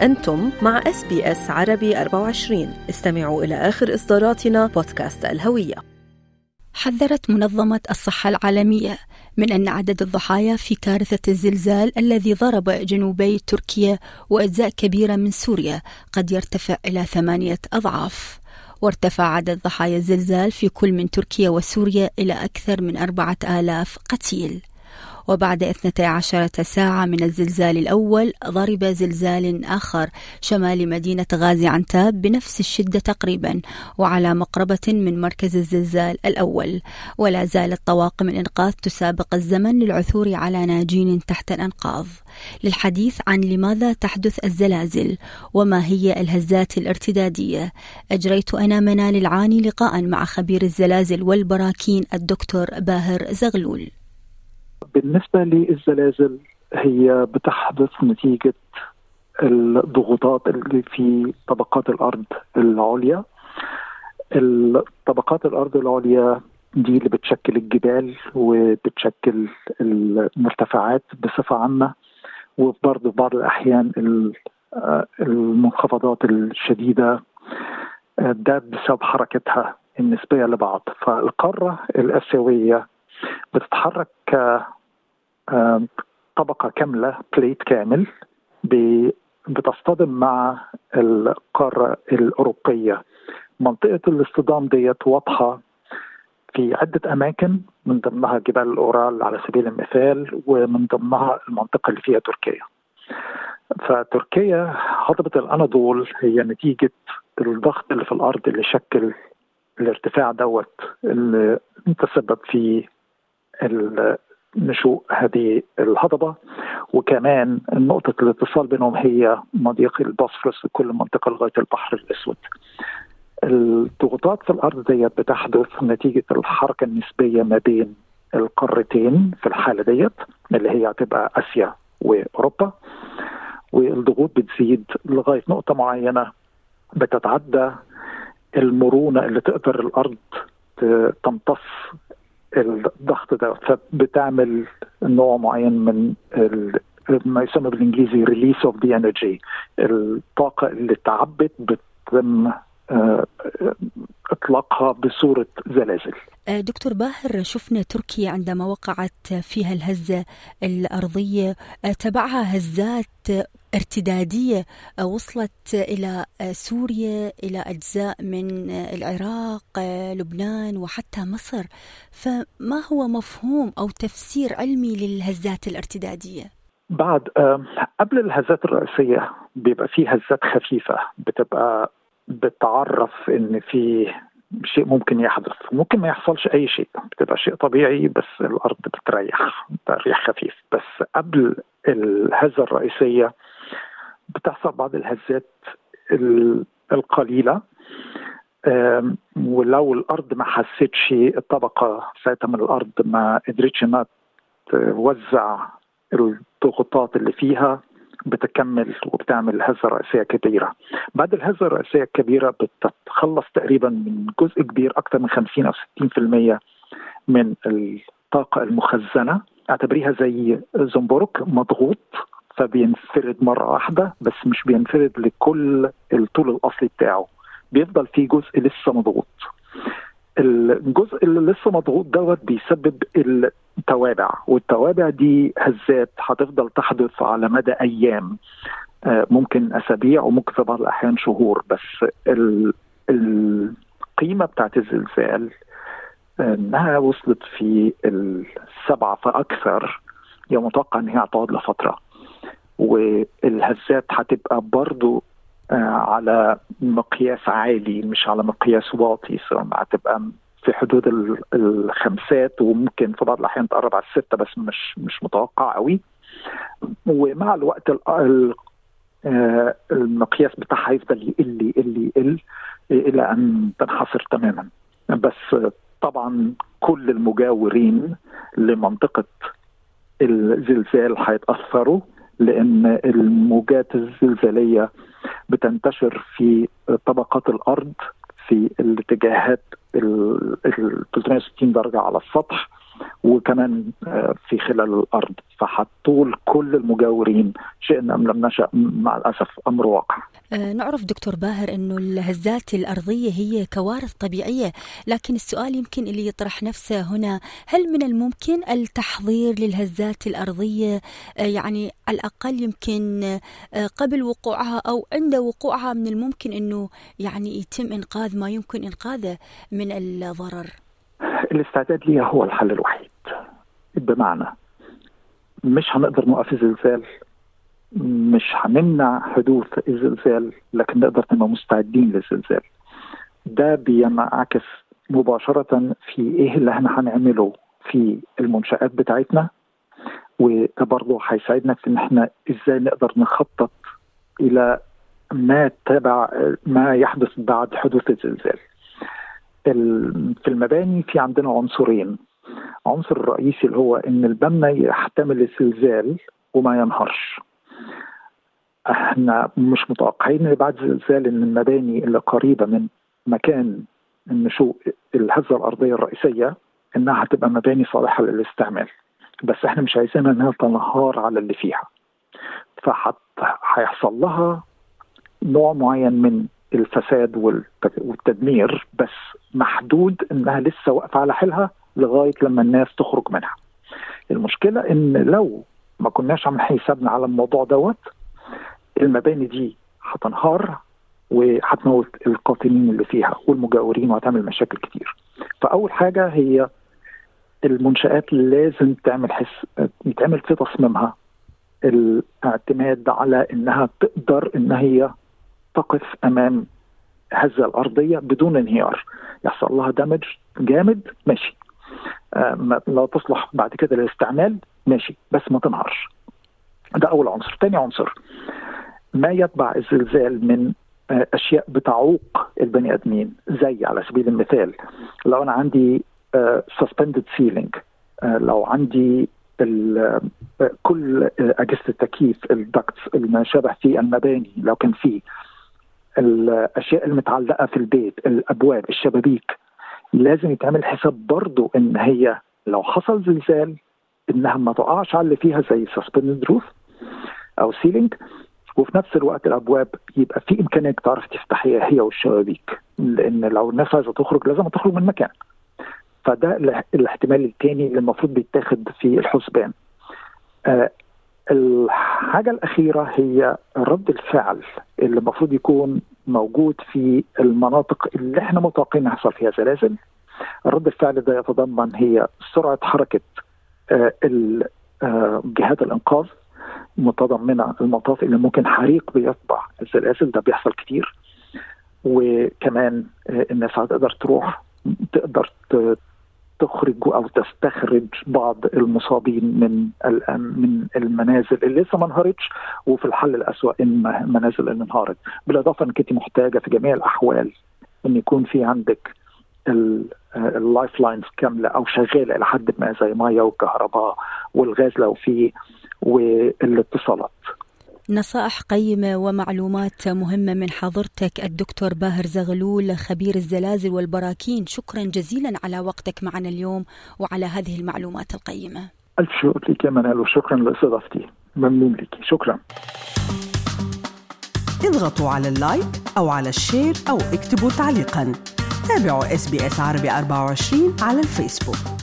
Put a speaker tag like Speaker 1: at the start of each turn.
Speaker 1: أنتم مع SBS عربي 24 استمعوا إلى آخر إصداراتنا بودكاست الهوية.
Speaker 2: حذرت منظمة الصحة العالمية من أن عدد الضحايا في كارثة الزلزال الذي ضرب جنوبي تركيا وأجزاء كبيرة من سوريا قد يرتفع إلى ثمانية أضعاف. وارتفع عدد ضحايا الزلزال في كل من تركيا وسوريا إلى أكثر من أربعة آلاف قتيل. وبعد 12 ساعة من الزلزال الأول ضرب زلزال آخر شمال مدينة غازي عنتاب بنفس الشدة تقريبا وعلى مقربة من مركز الزلزال الأول. ولا زالت طواقم الإنقاذ تسابق الزمن للعثور على ناجين تحت الأنقاض. للحديث عن لماذا تحدث الزلازل وما هي الهزات الارتدادية أجريت أنا منال العاني لقاء مع خبير الزلازل والبراكين الدكتور باهر زغلول.
Speaker 3: بالنسبة للزلازل هي بتحدث نتيجة الضغوطات اللي في طبقات الأرض العليا. طبقات الأرض العليا دي اللي بتشكل الجبال وبتشكل المرتفعات بصفة عامة وبرضه بعض الأحيان المنخفضات الشديدة ده بسبب حركتها النسبية لبعض. فالقارة الآسيوية بتتحرك طبقة كاملة بليت كامل بتصطدم مع القارة الأوروبية. منطقة الاصطدام ديت واضحة في عدة أماكن من ضمنها جبال الأورال على سبيل المثال ومن ضمنها المنطقة اللي فيها تركيا. فتركيا هضبة الأناضول هي نتيجة الضغط اللي في الأرض اللي شكل الارتفاع دوت اللي تسبب في نشوء هذه الهضبة. وكمان نقطة الاتصال بينهم هي مضيق البوسفورس كل منطقة لغاية البحر الأسود. الضغوطات في الأرض ديت بتحدث نتيجة الحركة النسبية ما بين القارتين في الحالة ديت اللي هي هتبقى آسيا وأوروبا. والضغوط بتزيد لغاية نقطة معينة بتتعدى المرونة اللي تقدر الأرض تمتص الضغط ده. فبتعمل نوع معين من ما يسمى بالإنجليزي release of the energy الطاقة اللي تعبت بتتم إطلاقها بصورة زلازل.
Speaker 2: دكتور باهر شفنا تركيا عندما وقعت فيها الهزة الأرضية. تبعها هزات ارتدادية وصلت إلى سوريا إلى أجزاء من العراق لبنان وحتى مصر. فما هو مفهوم أو تفسير علمي للهزات الارتدادية؟
Speaker 3: بعد قبل الهزات الرئيسية بيبقى في هزات خفيفة بتبقى بتعرف إن في شيء ممكن يحدث. ممكن ما يحصلش أي شيء بتبقى شيء طبيعي بس الأرض بتريح تريح خفيف. بس قبل الهزة الرئيسية بتحصل بعض الهزات القليلة. ولو الأرض ما حستش الطبقة ساعتها من الأرض ما قدرتش إنها توزع الضغوطات اللي فيها بتكمل وبتعمل هزة رئيسية كبيرة. بعد الهزة الرئيسية الكبيرة بتتخلص تقريبا من جزء كبير أكثر من 50 أو 60% من الطاقة المخزنة. أعتبريها زي زنبرك مضغوط. فبينفرد مرة واحدة بس مش بينفرد لكل الطول الأصلي بتاعه. بيفضل في جزء لسه مضغوط. الجزء اللي لسه مضغوط دوت بيسبب التوابع والتوابع دي هزات هتفضل تحدث على مدى أيام ممكن أسابيع وممكن في بعض الأحيان شهور. بس القيمة بتاعت الزلزال إنها وصلت في السبعة فأكثر يوم متوقع إن هي هتقعد لفترة. والهزات هتبقى برضو على مقياس عالي مش على مقياس واطي. هتبقى في حدود الخمسات وممكن في بعض الأحيان تقرب على الستة بس مش مش متوقع قوي. ومع الوقت المقياس بتاعها هيفضل يقل يقل يقل إلى أن تنحصر تماما. بس طبعا كل المجاورين لمنطقة الزلزال هيتأثروا. لأن الموجات الزلزالية بتنتشر في طبقات الأرض في الاتجاهات ال 360 درجة على السطح. وكمان آه، في خلال الأرض فحطول كل المجاورين شئنا أم لم نشأ مع الأسف أمر واقع.
Speaker 2: آه، نعرف دكتور باهر إنه الهزات الأرضية هي كوارث طبيعية، لكن السؤال يمكن اللي يطرح نفسه هنا هل من الممكن التحضير للهزات الأرضية آه، يعني على الأقل يمكن قبل وقوعها أو عند وقوعها من الممكن إنه يعني يتم إنقاذ ما يمكن إنقاذه من الضرر؟
Speaker 3: الاستعداد ليها هو الحل الوحيد. بمعنى مش هنقدر نوقف الزلزال مش هنمنع حدوث الزلزال لكن نقدر نبقى مستعدين للزلزال. ده بينعكس مباشرة في إيه اللي إحنا هنعمله في المنشآت بتاعتنا وده برضه هيساعدنا في إن إحنا إزاي نقدر نخطط إلى ما تبع ما يحدث بعد حدوث الزلزال. في المباني في عندنا عنصرين. عنصر الرئيسي اللي هو إن المبنى يحتمل الزلزال وما ينهارش إحنا مش متوقعين إن بعد زلزال إن المباني اللي قريبة من مكان النشوء الهزة الأرضية الرئيسية إنها هتبقى مباني صالحة للاستعمال. بس إحنا مش عايزينها إنها تنهار على اللي فيها. فهيحصل لها نوع معين من الفساد والتدمير بس محدود إنها لسه واقفة على حيلها لغاية لما الناس تخرج منها. المشكلة إن لو ما كناش عاملين حسابنا على الموضوع دوت المباني دي هتنهار وهتموت القاطنين اللي فيها والمجاورين وهتعمل مشاكل كتير. فأول حاجة هي المنشآت لازم تعمل حس يتعمل في تصميمها الاعتماد على إنها تقدر إن هي تقف أمام هزة الأرضية بدون انهيار. يحصل لها دمج جامد ماشي. آه لا تصلح بعد كده للاستعمال ماشي. بس ما تنهارش. ده أول عنصر. ثاني عنصر ما يتبع الزلزال من آه أشياء بتعوق البني آدمين. زي على سبيل المثال لو أنا عندي suspended آه ceiling لو عندي كل أجهزة التكييف ال ducts ما شابه في المباني لو كان في الأشياء المتعلقة في البيت الأبواب الشبابيك. لازم يتعمل حساب برضه إن هي لو حصل زلزال إنها ما تقعش على اللي فيها زي suspended roof أو ceiling وفي نفس الوقت الأبواب يبقى في إمكانية تعرف تفتحيها هي والشبابيك. لأن لو الناس عايزة تخرج لازم تخرج من مكان. فده الاحتمال الثاني اللي المفروض بيتاخد في الحسبان. آه الحاجة الأخيرة هي رد الفعل اللي المفروض يكون موجود في المناطق اللي إحنا متوقعين يحصل فيها زلازل. رد الفعل ده يتضمن هي سرعة حركة جهات الإنقاذ متضمنة المطاف اللي ممكن حريق بيتبع الزلازل. ده بيحصل كتير. وكمان الناس هتقدر تروح تقدر تخرج أو تستخرج بعض المصابين من من المنازل اللي لسه ما انهارتش وفي الحل الاسوء إن المنازل اللي انهارت. بالإضافة انك انت محتاجة في جميع الأحوال إن يكون في عندك ال lifelines كاملة أو شغالة إلى حد ما زي ميه وكهرباء والغاز لو في والإتصالات.
Speaker 2: نصائح قيمة ومعلومات مهمة من حضرتك الدكتور باهر زغلول خبير الزلازل والبراكين. شكرا جزيلا على وقتك معنا اليوم وعلى هذه المعلومات القيمة.
Speaker 3: ألف شكر لك يا منال وشكرا لإستضافتي. ممنون لك. شكرا.
Speaker 4: اضغطوا على ال like أو على ال share أو اكتبوا تعليقا. تابعوا SBS عربي 24 على الفيسبوك.